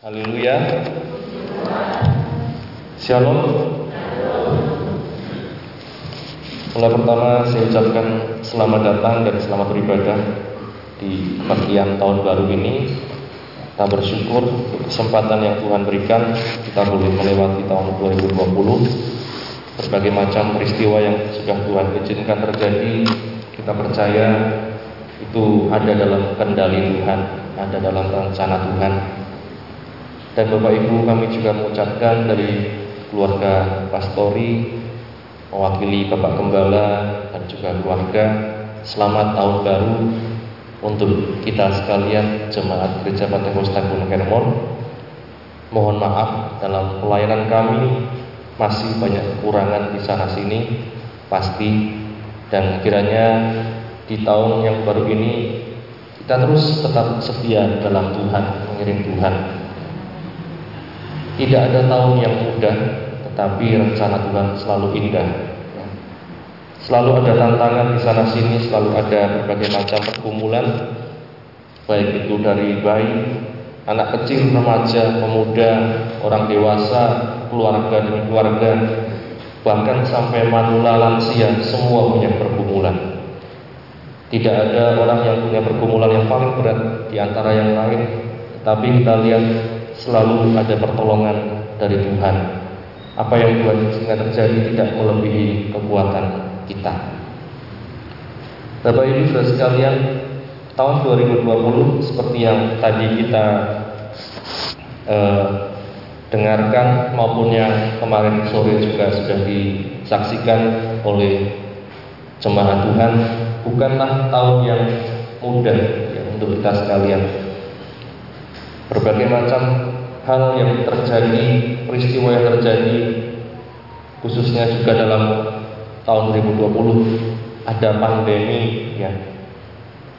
Haleluya. Shalom. Mulai pertama saya ucapkan selamat datang dan selamat beribadah di bagian tahun baru ini. Kita bersyukur kesempatan yang Tuhan berikan kita boleh melewati tahun 2020. Berbagai macam peristiwa yang sudah Tuhan izinkan terjadi, kita percaya itu ada dalam kendali Tuhan, ada dalam rencana Tuhan. Dan Bapak Ibu kami juga mengucapkan dari keluarga pastori mewakili Bapak Gembala dan juga keluarga selamat tahun baru untuk kita sekalian jemaat Gereja Pantekosta Gunung Hermon. Mohon maaf dalam pelayanan kami masih banyak kekurangan di sana sini pasti dan kiranya di tahun yang baru ini kita terus tetap setia dalam Tuhan mengiring Tuhan tidak ada tahun yang mudah, tetapi rencana Tuhan selalu indah. Selalu ada tantangan di sana sini, selalu ada berbagai macam pergumulan, baik itu dari bayi, anak kecil, remaja, pemuda, orang dewasa, keluarga demi keluarga, bahkan sampai manula lansia, semua punya pergumulan. Tidak ada orang yang punya pergumulan yang paling berat di antara yang lain, tetapi kita lihat selalu ada pertolongan dari Tuhan. Apa yang Tuhan izinkan terjadi tidak melebihi kekuatan kita. Bapak Ibu sudah sekalian, tahun 2020 seperti yang tadi kita eh, dengarkan maupun yang kemarin sore juga sudah disaksikan oleh jemaat Tuhan, bukanlah tahun yang mudah ya, untuk kita sekalian berbagai macam hal yang terjadi, peristiwa yang terjadi khususnya juga dalam tahun 2020 ada pandemi ya.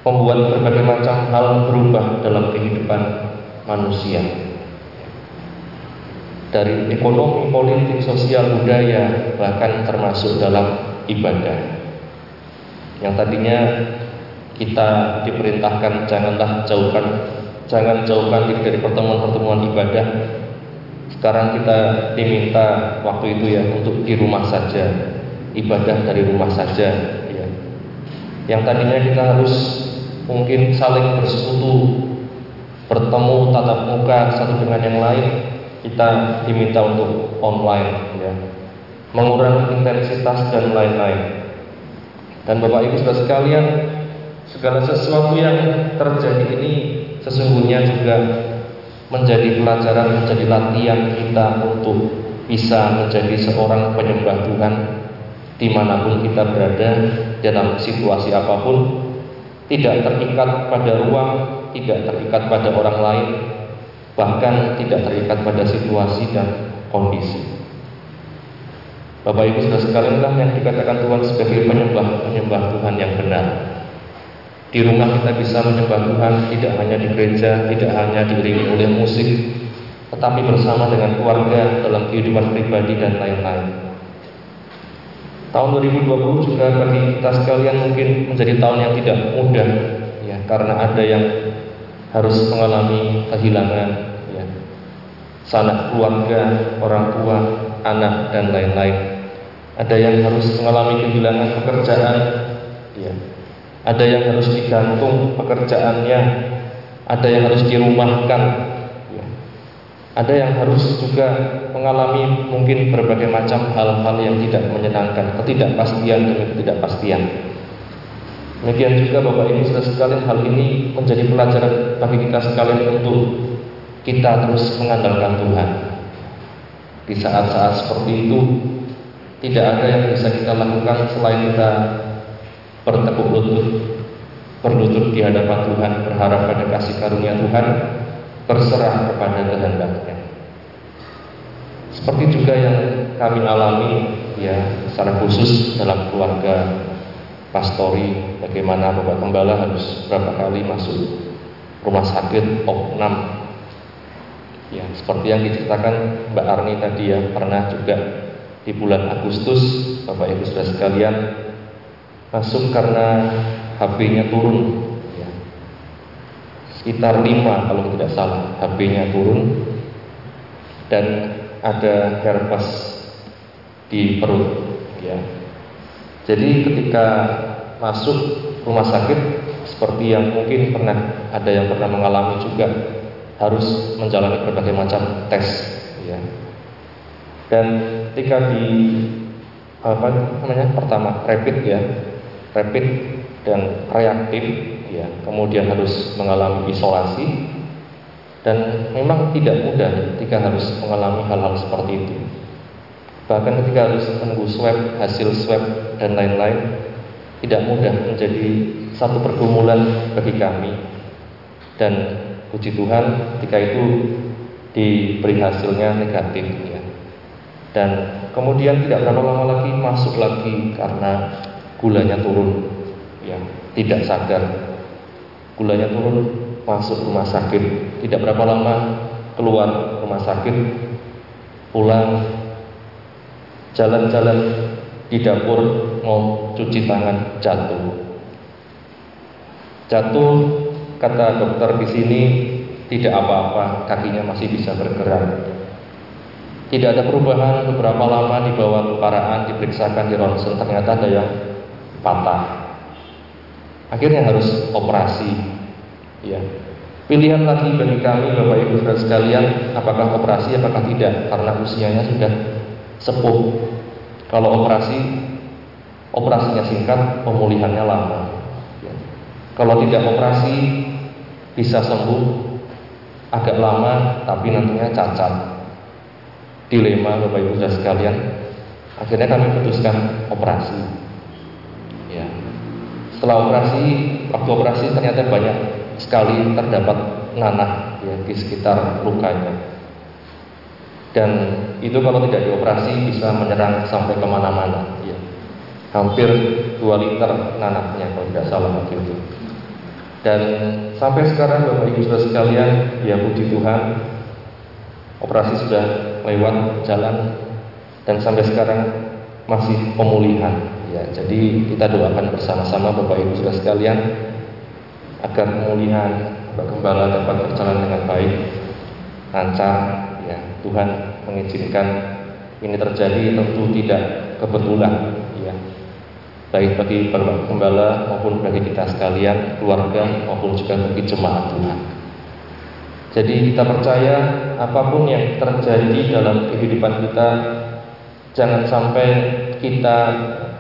Membuat berbagai macam hal berubah dalam kehidupan manusia. Dari ekonomi, politik, sosial, budaya bahkan termasuk dalam ibadah. Yang tadinya kita diperintahkan janganlah jauhkan Jangan jauhkan diri dari pertemuan-pertemuan ibadah. Sekarang kita diminta waktu itu ya untuk di rumah saja, ibadah dari rumah saja. Ya. Yang tadinya kita harus mungkin saling bersekutu, bertemu tatap muka satu dengan yang lain, kita diminta untuk online, ya. mengurangi intensitas dan lain-lain. Dan Bapak Ibu sudah sekalian, segala sesuatu yang terjadi ini sesungguhnya juga menjadi pelajaran, menjadi latihan kita untuk bisa menjadi seorang penyembah Tuhan di mana pun kita berada dalam situasi apa pun tidak terikat pada ruang, tidak terikat pada orang lain, bahkan tidak terikat pada situasi dan kondisi. Bapak Ibu sudah sekalian yang dikatakan Tuhan sebagai penyembah penyembah Tuhan yang benar. Di rumah kita bisa menyembah Tuhan tidak hanya di gereja, tidak hanya diiringi oleh musik, tetapi bersama dengan keluarga dalam kehidupan pribadi dan lain-lain. Tahun 2020 juga bagi kita sekalian mungkin menjadi tahun yang tidak mudah ya karena ada yang harus mengalami kehilangan ya sanak keluarga, orang tua, anak dan lain-lain. Ada yang harus mengalami kehilangan pekerjaan ya ada yang harus digantung pekerjaannya, ada yang harus dirumahkan, ya. ada yang harus juga mengalami mungkin berbagai macam hal-hal yang tidak menyenangkan, ketidakpastian demi ketidakpastian. Demikian juga Bapak Ibu sudah sekalian hal ini menjadi pelajaran bagi kita sekalian untuk kita terus mengandalkan Tuhan. Di saat-saat seperti itu tidak ada yang bisa kita lakukan selain kita bertekuk lutut. Berlutut di hadapan Tuhan berharap pada kasih karunia Tuhan berserah kepada kehendaknya seperti juga yang kami alami ya secara khusus dalam keluarga pastori bagaimana Bapak Gembala harus berapa kali masuk rumah sakit opnam. Ya seperti yang diceritakan Mbak Arni tadi ya pernah juga di bulan Agustus Bapak Ibu sudah sekalian masuk karena HP-nya turun. Ya. sekitar lima kalau tidak salah HP-nya turun dan ada herpes di perut ya. Jadi ketika masuk rumah sakit seperti yang mungkin pernah ada yang pernah mengalami juga harus menjalani berbagai macam tes ya. Dan ketika di apa namanya pertama rapid ya rapid dan reaktif ya kemudian harus mengalami isolasi. Dan memang tidak mudah ketika harus mengalami hal-hal seperti itu. Bahkan ketika harus menunggu swab hasil swab dan lain-lain tidak mudah menjadi satu pergumulan bagi kami. Dan puji Tuhan ketika itu diberi hasilnya negatif ya. Dan kemudian tidak berapa lama lagi masuk lagi karena gulanya turun. Ya tidak sadar. Gulanya turun masuk rumah sakit. Tidak berapa lama keluar rumah sakit pulang jalan-jalan di dapur mau cuci tangan jatuh. Jatuh kata dokter di sini tidak apa-apa kakinya masih bisa bergerak. Tidak ada perubahan beberapa lama dibawa ke paraan diperiksakan di ronsen ternyata ada yang patah. Akhirnya harus operasi. Ya. Pilihan lagi bagi kami Bapak Ibu Saudara sekalian, apakah operasi apakah tidak karena usianya sudah sepuh. Kalau operasi operasinya singkat, pemulihannya lama. Ya. Kalau tidak operasi bisa sembuh agak lama tapi nantinya cacat dilema Bapak Ibu Saudara sekalian. Akhirnya kami putuskan operasi. Ya. Setelah operasi, waktu operasi ternyata banyak sekali terdapat nanah ya, di sekitar lukanya. Dan itu kalau tidak dioperasi bisa menyerang sampai ke mana-mana. Ya. Hampir 2 liter nanahnya kalau tidak salah waktu itu. Dan sampai sekarang Bapak Ibu Saudara sekalian, ya puji Tuhan, operasi sudah lewat jalan dan sampai sekarang masih pemulihan ya jadi kita doakan bersama-sama Bapak Ibu sudah sekalian agar pemulihan Gembala dapat berjalan dengan baik lancar ya. Tuhan mengizinkan ini terjadi tentu tidak kebetulan ya. Baik bagi Bapak Gembala maupun bagi kita sekalian keluarga maupun juga bagi jemaat Tuhan. Jadi kita percaya apa pun yang terjadi dalam kehidupan kita Jangan sampai kita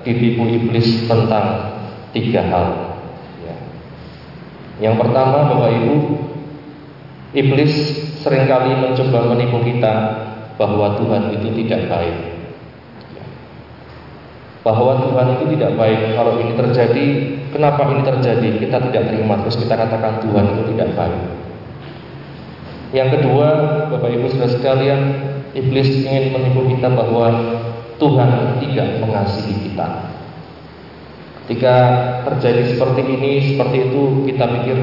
ditipu iblis tentang tiga hal. Ya. Yang pertama Bapak Ibu Iblis sering kali mencoba menipu kita bahwa Tuhan itu tidak baik. Ya. bahwa Tuhan itu tidak baik. Kalau ini terjadi kenapa ini terjadi? Kita tidak terima. Terus kita katakan Tuhan itu tidak baik. Yang kedua, Bapak Ibu Saudara sekalian, iblis ingin menipu kita bahwa Tuhan tidak mengasihi kita. Ketika terjadi seperti ini, seperti itu, kita pikir,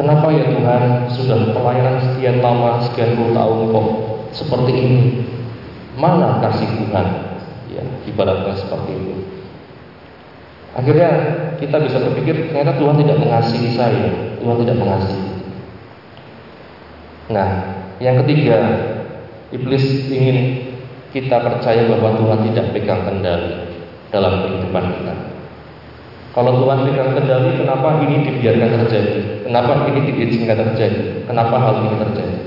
kenapa ya Tuhan sudah pelayanan sekian lama, sekian puluh tahun kok seperti ini? Mana kasih Tuhan? Ya, ibaratnya seperti itu. Akhirnya kita bisa berpikir ternyata Tuhan tidak mengasihi saya, Tuhan tidak mengasihi. Nah, yang ketiga, iblis ingin kita percaya bahwa Tuhan tidak pegang kendali dalam kehidupan kita. Kalau Tuhan pegang kendali, kenapa ini dibiarkan terjadi? Kenapa ini diizinkan terjadi? Kenapa hal ini terjadi?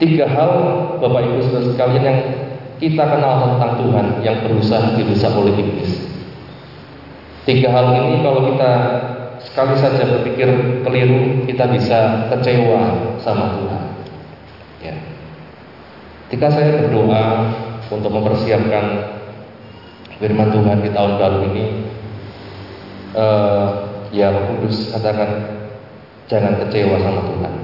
Tiga hal Bapak Ibu Saudara sekalian yang kita kenal tentang Tuhan yang berusaha dirusak oleh iblis. Tiga hal ini kalau kita sekali saja berpikir keliru, kita bisa kecewa sama Tuhan. Ya. Ketika saya berdoa untuk mempersiapkan firman Tuhan di tahun baru ini, uh, ya Roh Kudus katakan jangan kecewa sama Tuhan.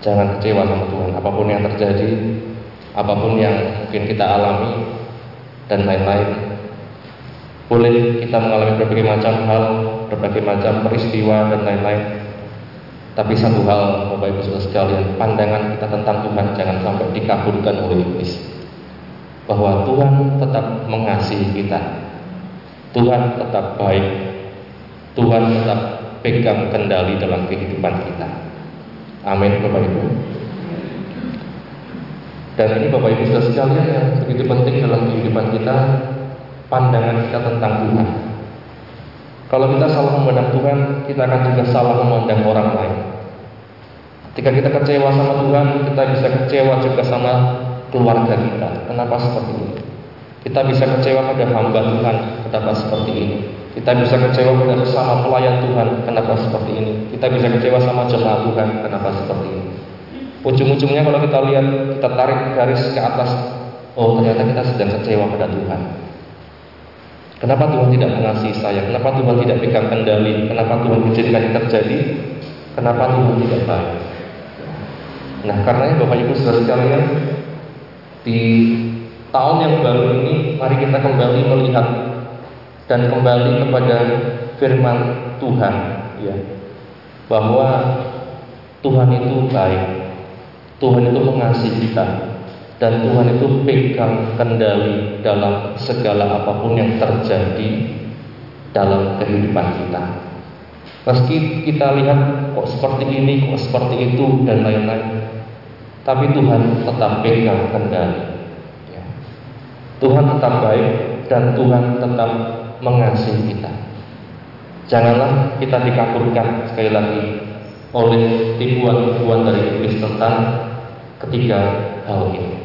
Jangan kecewa sama Tuhan. Apa pun yang terjadi, apa pun yang mungkin kita alami dan lain-lain, boleh kita mengalami berbagai macam hal, berbagai macam peristiwa dan lain-lain. Tapi satu hal, Bapak Ibu Saudara sekalian, pandangan kita tentang Tuhan jangan sampai dikabulkan oleh iblis. Bahwa Tuhan tetap mengasihi kita. Tuhan tetap baik. Tuhan tetap pegang kendali dalam kehidupan kita. Amin Bapak Ibu. Dan ini Bapak Ibu saudara sekalian yang begitu penting dalam kehidupan kita, pandangan kita tentang Tuhan. Kalau kita salah memandang Tuhan, kita akan juga salah memandang orang lain. Ketika kita kecewa sama Tuhan, kita bisa kecewa juga sama keluarga kita. Kenapa seperti ini? Kita bisa kecewa pada hamba Tuhan, kenapa seperti ini? Kita bisa kecewa pada sesama pelayan Tuhan, kenapa seperti ini? Kita bisa kecewa sama jemaat Tuhan, kenapa seperti ini? Ujung-ujungnya kalau kita lihat, kita tarik garis ke atas, oh ternyata kita sedang kecewa pada Tuhan. Kenapa Tuhan tidak mengasihi saya? Kenapa Tuhan tidak pegang kendali? Kenapa Tuhan izinkan ini terjadi? Kenapa Tuhan tidak baik? Nah, karenanya Bapak Ibu Saudara sekalian, di tahun yang baru ini, mari kita kembali melihat dan kembali kepada firman Tuhan ya bahwa Tuhan itu baik Tuhan itu mengasihi kita dan Tuhan itu pegang kendali dalam segala apa pun yang terjadi dalam kehidupan kita meski kita lihat kok seperti ini kok seperti itu dan lain-lain tapi Tuhan tetap pegang kendali ya. Tuhan tetap baik dan Tuhan tetap mengasihi kita. Janganlah kita dikabulkan sekali lagi oleh tipuan-tipuan dari iblis tentang ketiga hal ini.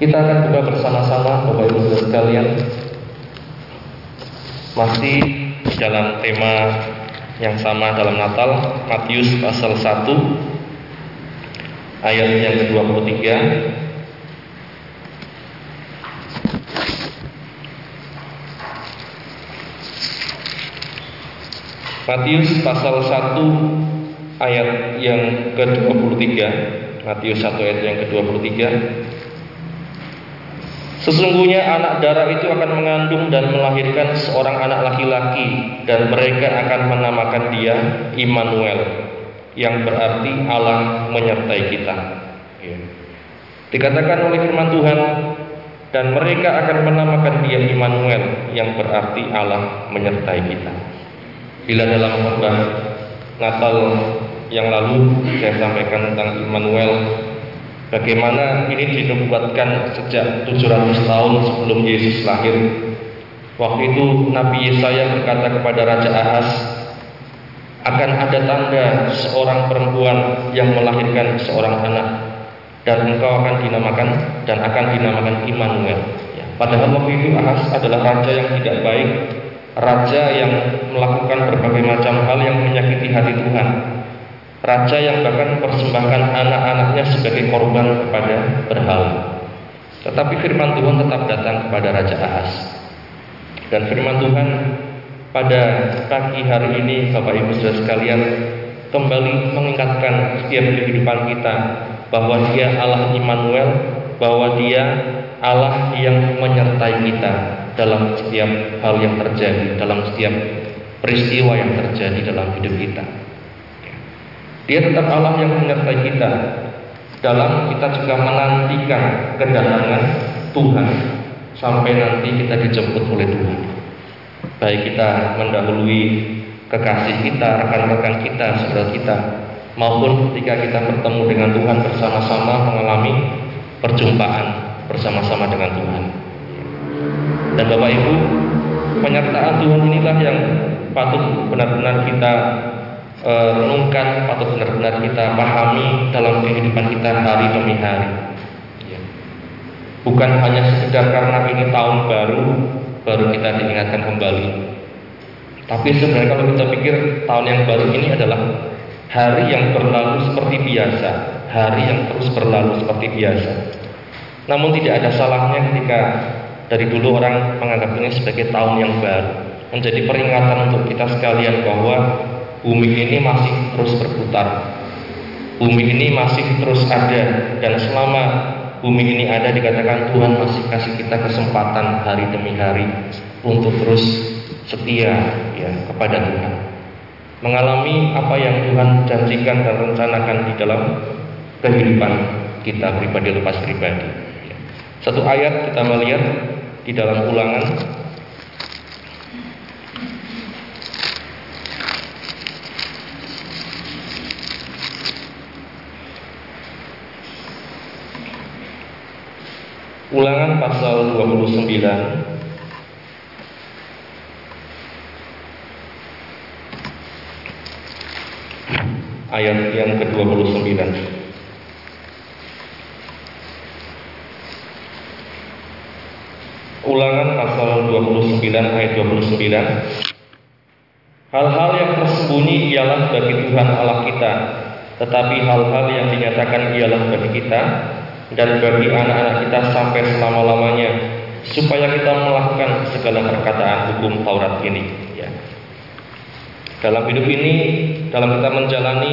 Kita akan buka bersama-sama Bapak Ibu sekalian. Masih dalam tema yang sama dalam Natal Matius pasal 1 ayat yang ke-23 Matius pasal 1 ayat yang ke-23 Matius 1 ayat yang ke-23 Sesungguhnya anak darah itu akan mengandung dan melahirkan seorang anak laki-laki dan mereka akan menamakan dia Immanuel yang berarti Allah menyertai kita. Ya. Dikatakan oleh firman Tuhan dan mereka akan menamakan dia Immanuel yang berarti Allah menyertai kita. Bila dalam khotbah Natal yang lalu saya sampaikan tentang Immanuel bagaimana ini dinubuatkan sejak 700 tahun sebelum Yesus lahir. Waktu itu Nabi Yesaya berkata kepada Raja Ahaz akan ada tanda seorang perempuan yang melahirkan seorang anak dan engkau akan dinamakan dan akan dinamakan Immanuel. Ya, padahal waktu itu Ahaz adalah raja yang tidak baik raja yang melakukan berbagai macam hal yang menyakiti hati Tuhan, raja yang bahkan mempersembahkan anak-anaknya sebagai korban kepada berhala. Tetapi firman Tuhan tetap datang kepada Raja Ahaz. Dan firman Tuhan pada pagi hari ini Bapak Ibu Saudara sekalian kembali mengingatkan setiap kehidupan kita bahwa Dia Allah Immanuel, bahwa Dia Allah yang menyertai kita dalam setiap hal yang terjadi, dalam setiap peristiwa yang terjadi dalam hidup kita. Dia tetap Allah yang menyertai kita dalam kita juga menantikan kedatangan Tuhan sampai nanti kita dijemput oleh Tuhan. Baik kita mendahului kekasih kita, rekan-rekan kita, saudara kita, maupun ketika kita bertemu dengan Tuhan bersama-sama mengalami perjumpaan bersama-sama dengan Tuhan. Dan Bapak Ibu, penyertaan Tuhan inilah yang patut benar-benar kita e, renungkan, patut benar-benar kita pahami dalam kehidupan kita hari demi hari. Ya. Bukan hanya sekedar karena ini tahun baru, baru kita diingatkan kembali. Tapi sebenarnya kalau kita pikir tahun yang baru ini adalah hari yang berlalu seperti biasa, hari yang terus berlalu seperti biasa. Namun tidak ada salahnya ketika dari dulu orang menganggap ini sebagai tahun yang baru, menjadi peringatan untuk kita sekalian bahwa bumi ini masih terus berputar. Bumi ini masih terus ada dan selama bumi ini ada dikatakan Tuhan masih kasih kita kesempatan hari demi hari untuk terus setia ya kepada Tuhan. Mengalami apa yang Tuhan janjikan dan rencanakan di dalam kehidupan kita pribadi lepas pribadi. Satu ayat kita melihat di dalam ulangan Ulangan pasal 29 ayat yang ke-29. Ulangan pasal 29 ayat 29. Hal-hal yang tersembunyi ialah bagi Tuhan Allah kita, tetapi hal-hal yang dinyatakan ialah bagi kita dan bagi anak-anak kita sampai selama-lamanya, supaya kita melakukan segala perkataan hukum Taurat ini. Ya. Dalam hidup ini, dalam kita menjalani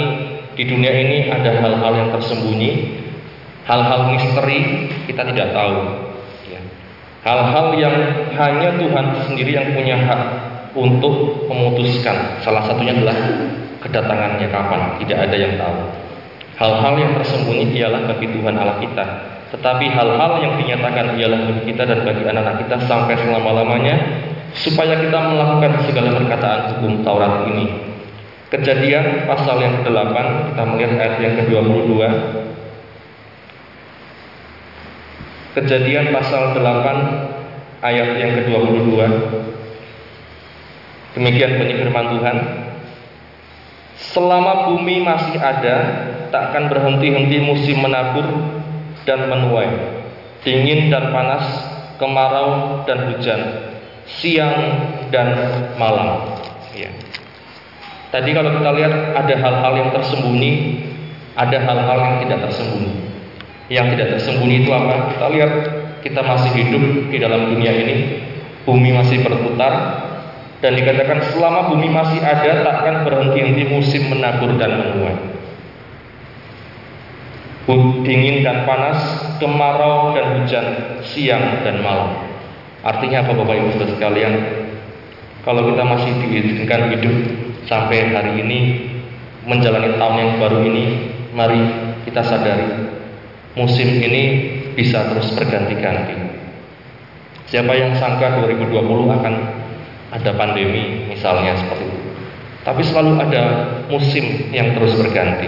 di dunia ini ada hal-hal yang tersembunyi, hal-hal misteri kita tidak tahu. Ya. Hal-hal yang hanya Tuhan sendiri yang punya hak untuk memutuskan. Salah satunya adalah kedatangannya kapan, tidak ada yang tahu. Hal-hal yang tersembunyi ialah bagi Tuhan Allah kita. Tetapi hal-hal yang dinyatakan ialah bagi kita dan bagi anak-anak kita sampai selama-lamanya supaya kita melakukan segala perkataan hukum Taurat ini. Kejadian pasal yang ke-8 kita melihat ayat yang ke-22. Kejadian pasal 8 ayat yang ke-22. Demikian bunyi Tuhan. Selama bumi masih ada, takkan berhenti-henti musim menabur dan menuai, dingin dan panas, kemarau dan hujan, siang dan malam. Ya. Tadi kalau kita lihat ada hal-hal yang tersembunyi, ada hal-hal yang tidak tersembunyi. Yang tidak tersembunyi itu apa? Kita lihat kita masih hidup di dalam dunia ini, bumi masih berputar, dan dikatakan selama bumi masih ada takkan berhenti-henti musim menabur dan menuai. Dingin dan panas, kemarau dan hujan, siang dan malam. Artinya apa Bapak Ibu Saudara sekalian? Kalau kita masih diizinkan hidup sampai hari ini menjalani tahun yang baru ini, mari kita sadari musim ini bisa terus berganti-ganti. Siapa yang sangka 2020 akan ada pandemi misalnya seperti itu. Tapi selalu ada musim yang terus berganti.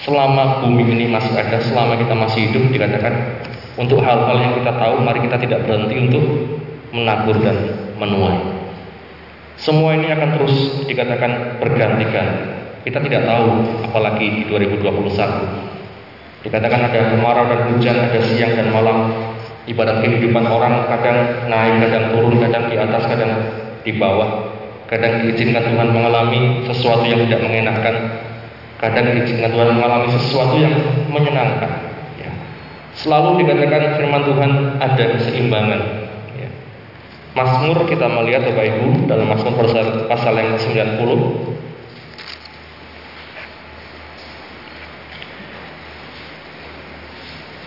Selama bumi ini masih ada, selama kita masih hidup dikatakan untuk hal-hal yang kita tahu, mari kita tidak berhenti untuk menabur dan menuai. Semua ini akan terus dikatakan bergantikan. Kita tidak tahu apalagi di 2021. Dikatakan ada kemarau dan hujan, ada siang dan malam, Ibarat kehidupan orang kadang naik, kadang turun, kadang di atas, kadang di bawah. Kadang diizinkan Tuhan mengalami sesuatu yang tidak mengenakan. Kadang diizinkan Tuhan mengalami sesuatu yang menyenangkan. Ya. Selalu dikatakan firman Tuhan ada keseimbangan. Ya. Mazmur kita melihat Bapak Ibu dalam Mazmur pasal, pasal yang 90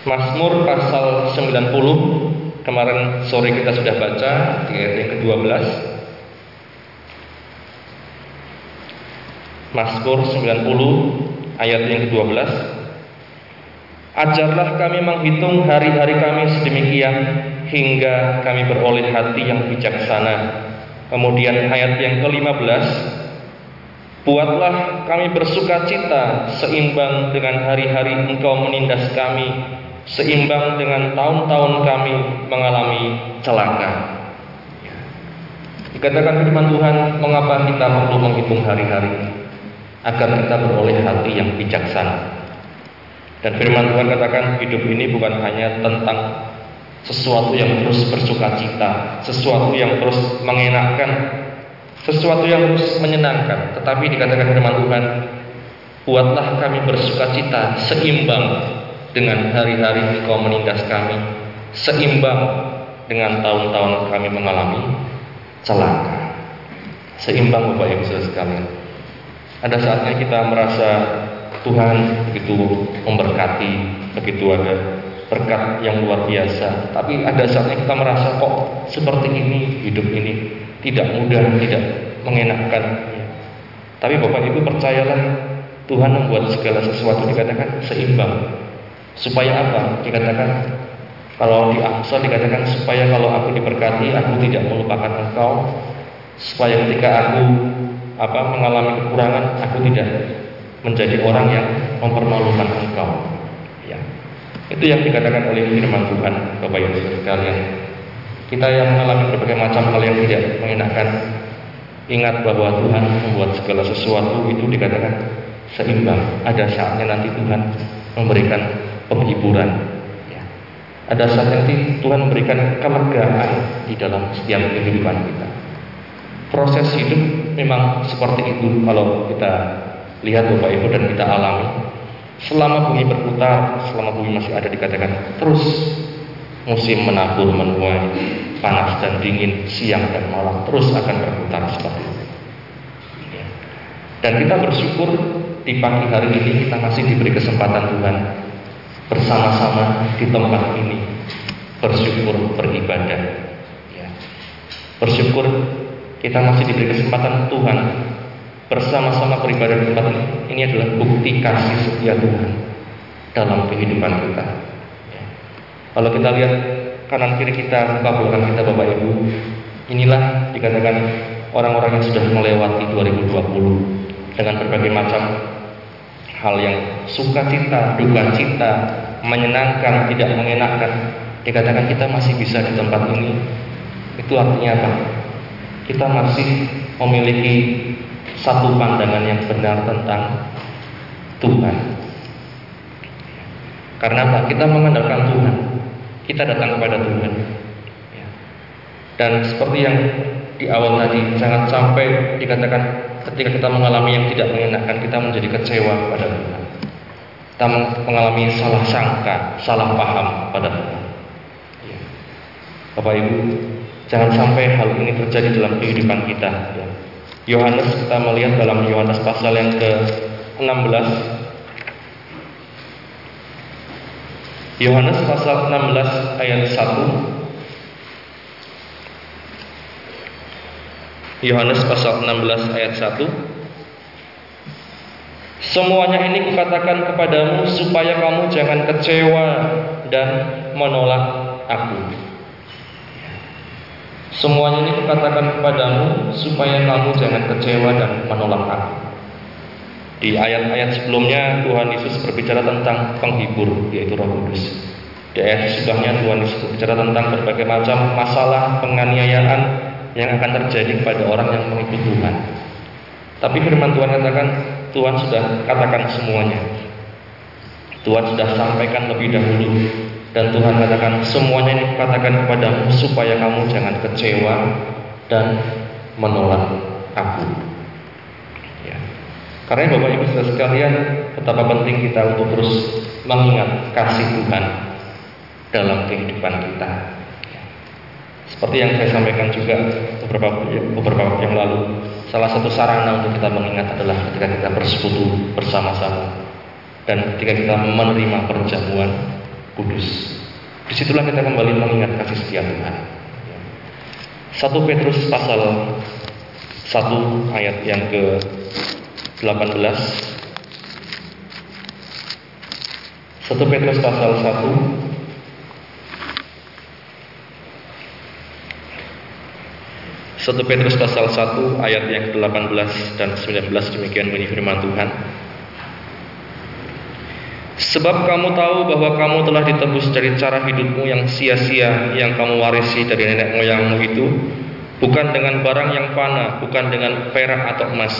Mazmur pasal 90 kemarin sore kita sudah baca di ayat yang ke-12. Mazmur 90 ayat yang ke-12. Ajarlah kami menghitung hari-hari kami sedemikian hingga kami beroleh hati yang bijaksana. Kemudian ayat yang ke-15 Buatlah kami bersuka cita seimbang dengan hari-hari engkau menindas kami seimbang dengan tahun-tahun kami mengalami celaka. Dikatakan firman Tuhan, mengapa kita perlu menghitung hari-hari agar kita beroleh hati yang bijaksana. Dan firman Tuhan katakan hidup ini bukan hanya tentang sesuatu yang terus bersuka cita, sesuatu yang terus mengenakkan, sesuatu yang terus menyenangkan, tetapi dikatakan firman Tuhan, buatlah kami bersuka cita seimbang dengan hari-hari engkau menindas kami seimbang dengan tahun-tahun kami mengalami celaka seimbang Bapak Ibu sekalian ada saatnya kita merasa Tuhan begitu memberkati begitu ada berkat yang luar biasa. Tapi ada saatnya kita merasa kok seperti ini hidup ini tidak mudah tidak mengenakkan. Tapi Bapak Ibu percayalah Tuhan membuat segala sesuatu dikatakan seimbang. Supaya apa? Dikatakan kalau di Amsal dikatakan supaya kalau aku diberkati aku tidak melupakan engkau. Supaya ketika aku apa mengalami kekurangan aku tidak menjadi orang yang mempermalukan engkau ya Itu yang dikatakan oleh firman Tuhan, Bapak Ibu sekalian. Kita yang mengalami berbagai macam hal yang tidak mengenakan, ingat bahwa Tuhan membuat segala sesuatu itu dikatakan seimbang. Ada saatnya nanti Tuhan memberikan penghiburan. Ya. Ada saat nanti Tuhan memberikan kelegaan di dalam setiap kehidupan kita. Proses hidup memang seperti itu kalau kita lihat Bapak Ibu dan kita alami. Selama bumi berputar, selama bumi masih ada dikatakan terus musim menabur menuai, panas dan dingin, siang dan malam terus akan berputar seperti itu. Ya. Dan kita bersyukur di pagi hari ini kita masih diberi kesempatan Tuhan bersama-sama di tempat ini bersyukur beribadah. Ya. Bersyukur kita masih diberi kesempatan Tuhan bersama-sama beribadah di tempat ini. Ini adalah bukti kasih setia Tuhan dalam kehidupan kita. Ya. Kalau kita lihat kanan kiri kita, muka belakang kita Bapak Ibu, inilah dikatakan orang-orang yang sudah melewati 2020 dengan berbagai macam hal yang sukacita, duka cita, menyenangkan, tidak menyenangkan, dikatakan kita masih bisa di tempat ini. Itu artinya apa? Kita masih memiliki satu pandangan yang benar tentang Tuhan. Karena apa? Kita mengandalkan Tuhan. Kita datang kepada Tuhan. Dan seperti yang di awal tadi, jangan sampai dikatakan ketika kita mengalami yang tidak mengenakan kita menjadi kecewa pada Tuhan kita mengalami salah sangka salah paham pada Tuhan ya. Bapak Ibu jangan sampai hal ini terjadi dalam kehidupan kita ya. Yohanes kita melihat dalam Yohanes pasal yang ke 16 Yohanes pasal 16 ayat 1 Yohanes pasal 16 ayat 1 Semuanya ini kukatakan kepadamu supaya kamu jangan kecewa dan menolak aku. Semuanya ini kukatakan kepadamu supaya kamu jangan kecewa dan menolak aku. Di ayat-ayat sebelumnya Tuhan Yesus berbicara tentang penghibur yaitu Roh Kudus. Di ayat sebelumnya Tuhan Yesus berbicara tentang berbagai macam masalah penganiayaan yang akan terjadi kepada orang yang mengikut Tuhan. Tapi firman Tuhan katakan, Tuhan sudah katakan semuanya. Tuhan sudah sampaikan lebih dahulu dan Tuhan katakan semuanya ini katakan kepadamu supaya kamu jangan kecewa dan menolak aku. Ya. Karena Bapak Ibu Saudara sekalian, betapa penting kita untuk terus mengingat kasih Tuhan dalam kehidupan kita. Seperti yang saya sampaikan juga beberapa beberapa waktu yang lalu, salah satu sarana untuk kita mengingat adalah ketika kita bersekutu bersama-sama dan ketika kita menerima perjamuan kudus. Di situlah kita kembali mengingat kasih setia Tuhan. 1 Petrus pasal 1 ayat yang ke 18 1 Petrus pasal 1 1 Petrus pasal 1 ayat yang ke-18 dan 19 demikian bunyi firman Tuhan. Sebab kamu tahu bahwa kamu telah ditebus dari cara hidupmu yang sia-sia yang kamu warisi dari nenek moyangmu itu bukan dengan barang yang fana, bukan dengan perak atau emas,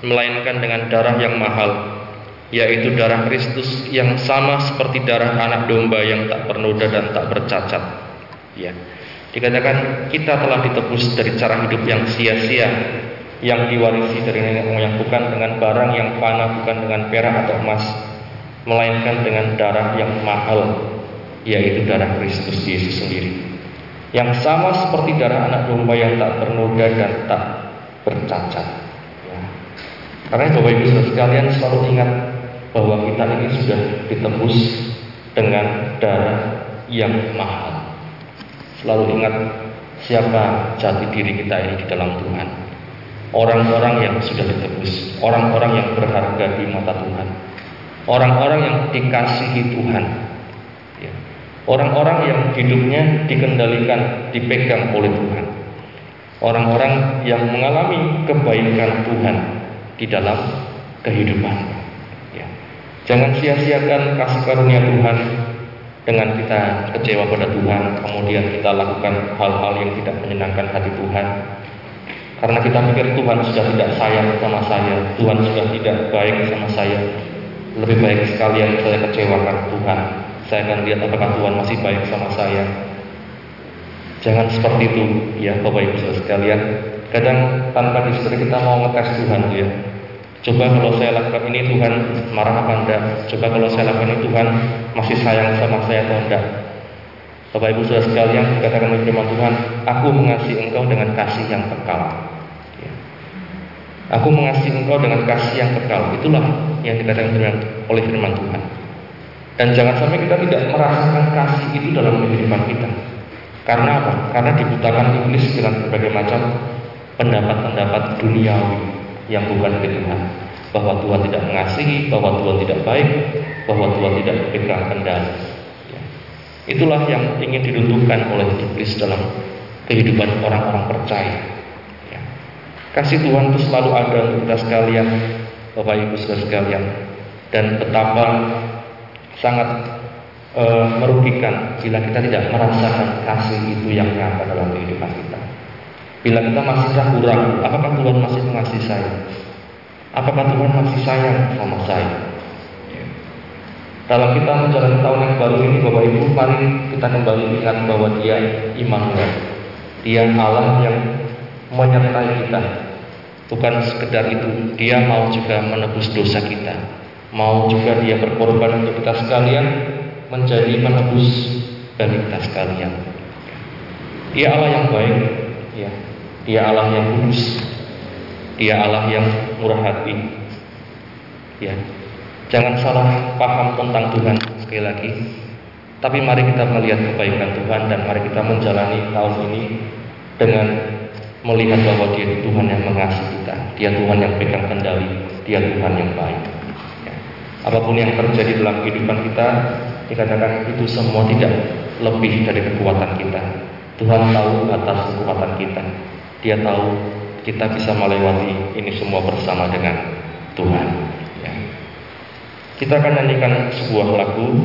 melainkan dengan darah yang mahal, yaitu darah Kristus yang sama seperti darah anak domba yang tak bernoda dan tak bercacat. Ya. Dikatakan kita telah ditebus dari cara hidup yang sia-sia yang diwarisi dari nenek moyang bukan dengan barang yang fana, bukan dengan perak atau emas, melainkan dengan darah yang mahal, yaitu darah Kristus Yesus sendiri. Yang sama seperti darah anak domba yang tak bernoda dan tak bercacat. Ya. Karena Bapak Ibu Saudara sekalian selalu ingat bahwa kita ini sudah ditebus dengan darah yang mahal. Selalu ingat siapa jati diri kita ini di dalam Tuhan. Orang-orang yang sudah ditebus, orang-orang yang berharga di mata Tuhan, orang-orang yang dikasihi Tuhan, ya. orang-orang yang hidupnya dikendalikan, dipegang oleh Tuhan, orang-orang yang mengalami kebaikan Tuhan di dalam kehidupan. Ya. Jangan sia-siakan kasih karunia Tuhan dengan kita kecewa pada Tuhan, kemudian kita lakukan hal-hal yang tidak menyenangkan hati Tuhan. Karena kita pikir Tuhan sudah tidak sayang sama saya, Tuhan sudah tidak baik sama saya. Lebih baik sekalian saya kecewakan Tuhan. Saya akan lihat apakah Tuhan masih baik sama saya. Jangan seperti itu, ya Bapak Ibu Saudara sekalian. Kadang tanpa disadari kita mau ngetes Tuhan, ya. Coba kalau saya lakukan ini Tuhan marah apa enggak? Coba kalau saya lakukan ini Tuhan masih sayang sama saya atau enggak? Bapak Ibu Saudara sekalian dikatakan oleh firman Tuhan, aku mengasihi engkau dengan kasih yang kekal. Aku mengasihi engkau dengan kasih yang kekal. Itulah yang dikatakan oleh firman Tuhan. Dan jangan sampai kita tidak merasakan kasih itu dalam kehidupan kita. Karena apa? Karena dibutakan iblis dengan berbagai macam pendapat-pendapat duniawi yang bukan dari Tuhan bahwa Tuhan tidak mengasihi, bahwa Tuhan tidak baik, bahwa Tuhan tidak pegang kendali. Itulah yang ingin diruntuhkan oleh iblis dalam kehidupan orang-orang percaya. Kasih Tuhan itu selalu ada untuk kita sekalian, Bapak Ibu sekalian, dan betapa sangat e, merugikan bila kita tidak merasakan kasih itu yang nyata dalam kehidupan kita. Bila kita masih ragu-ragu, apakah Tuhan masih mengasihi saya? Apakah Tuhan masih sayang sama saya? Dalam kita menjalani tahun yang baru ini, Bapak Ibu, mari kita kembali ingat bahwa Dia Immanuel. Dia Allah yang menyertai kita. Bukan sekedar itu, Dia mau juga menebus dosa kita. Mau juga Dia berkorban untuk kita sekalian menjadi menebus dari kita sekalian. Dia Allah yang baik, ya. Dia Allah yang kudus. Dia Allah yang murah hati. Ya. Jangan salah paham tentang Tuhan sekali lagi. Tapi mari kita melihat kebaikan Tuhan dan mari kita menjalani tahun ini dengan melihat bahwa Dia Tuhan yang mengasihi kita, Dia Tuhan yang pegang kendali, Dia Tuhan yang baik. Ya. Apa pun yang terjadi dalam kehidupan kita, dikatakan itu semua tidak lebih dari kekuatan kita. Tuhan tahu atas kekuatan kita. Dia tahu kita bisa melewati ini semua bersama dengan Tuhan. Ya. Kita akan nyanyikan sebuah lagu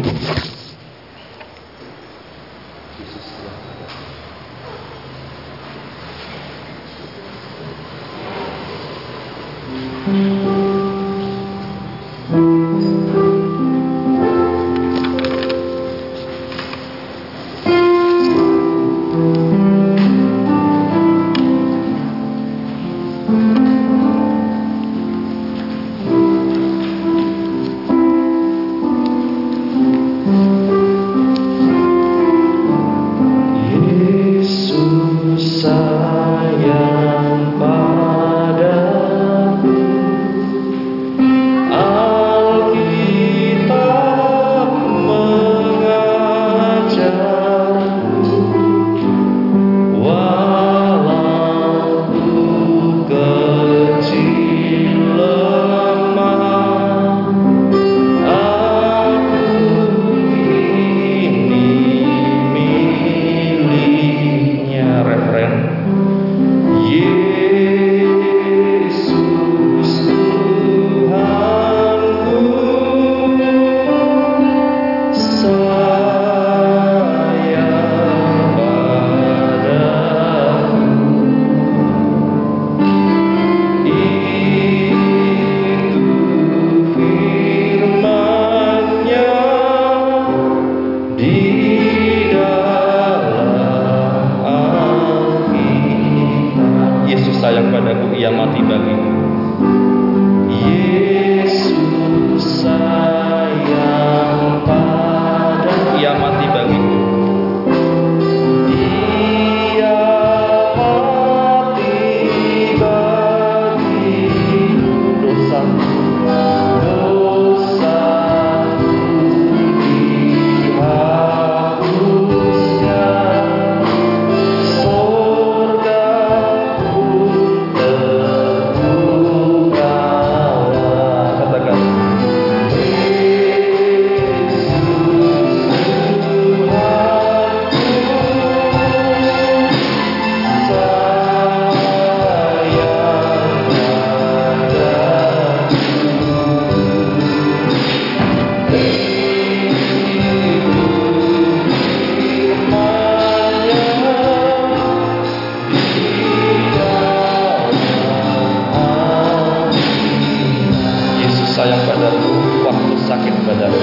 waktu sakit badan.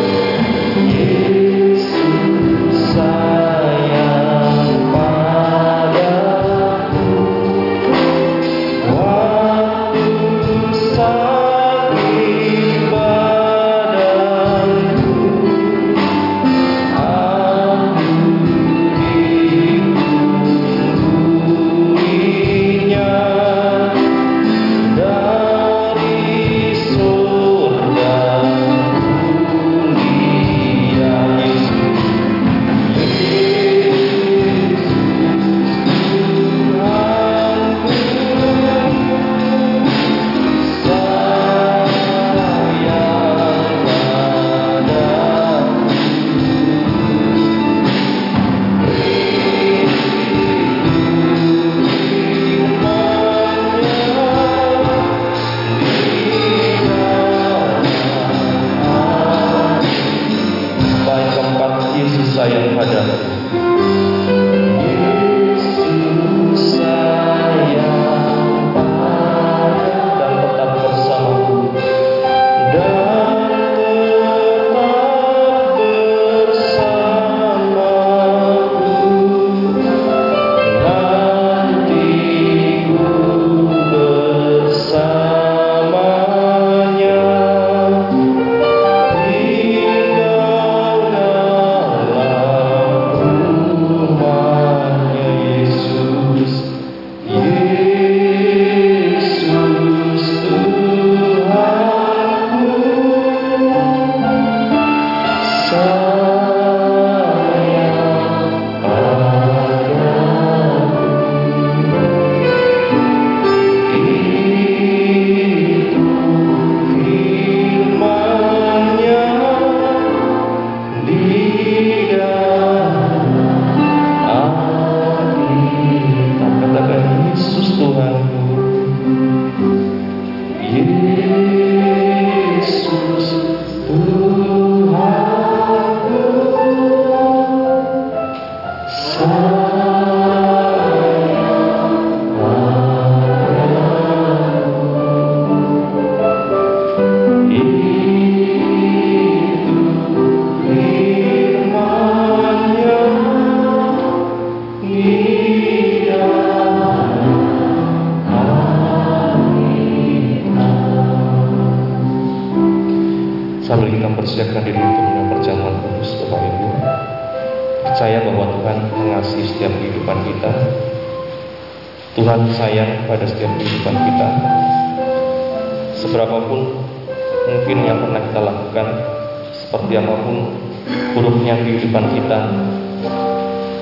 seperti apa pun buruknya kehidupan kita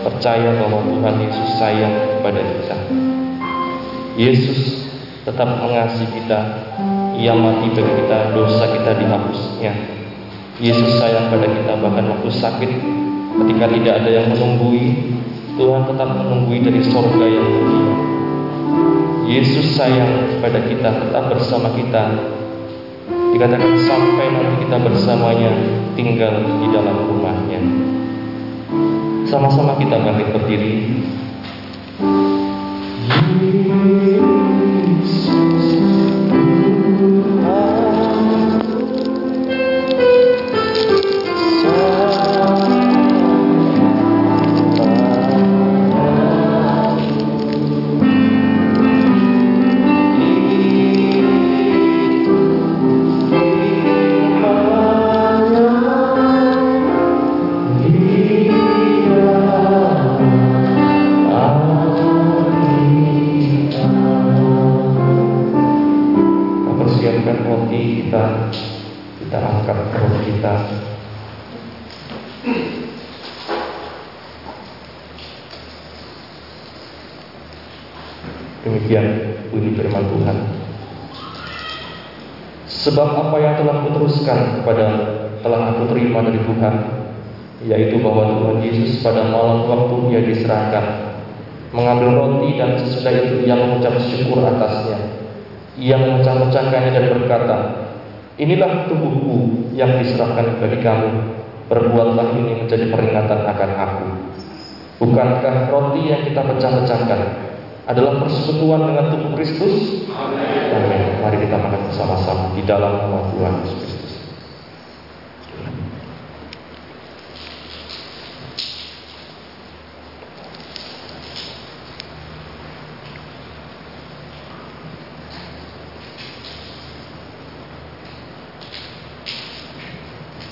percaya bahwa Tuhan Yesus sayang kepada kita. Yesus tetap mengasihi kita ia mati bagi kita dosa kita dihapusnya. Yesus sayang pada kita bahkan waktu sakit ketika tidak ada yang menunggui Tuhan tetap menunggui dari sorga yang mulia. Yesus sayang kepada kita tetap bersama kita Dikatakan sampai nanti kita bersamanya tinggal di dalam rumahnya. Sama-sama kita bangkit berdiri Bukankah roti yang kita pecah-pecahkan adalah persekutuan dengan tubuh Kristus? Amin. Mari kita makan bersama-sama di dalam nama Tuhan Yesus Kristus.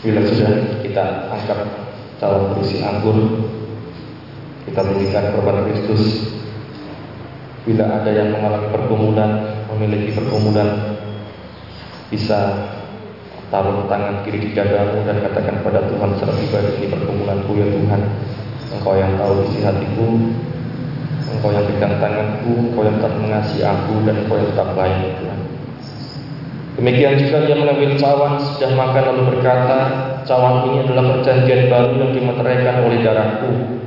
Bila sudah kita angkat calon berisi anggur kita berikan korban Kristus. Bila ada yang mengalami pergumulan, memiliki pergumulan, bisa taruh tangan kiri di dadamu dan katakan pada Tuhan secara pribadi ini pergumulanku ya Tuhan. Engkau yang tahu isi hatiku, Engkau yang pegang tanganku, Engkau yang tetap mengasihi aku dan Engkau yang tetap baik ya Tuhan. Demikian juga dia mengambil cawan sudah makan lalu berkata, cawan ini adalah perjanjian baru yang dimeteraikan oleh darahku.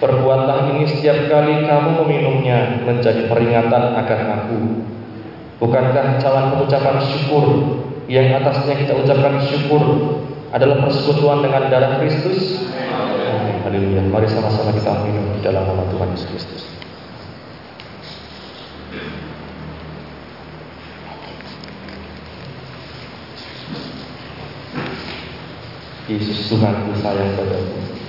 Perbuatlah ini setiap kali kamu meminumnya menjadi peringatan akan aku. Bukankah cawan pengucapan syukur yang atasnya kita ucapkan syukur adalah persekutuan dengan darah Kristus? Amin. Haleluya. Mari sama-sama kita minum di dalam nama Tuhan Yesus Kristus. Yesus Tuhanku sayang padamu.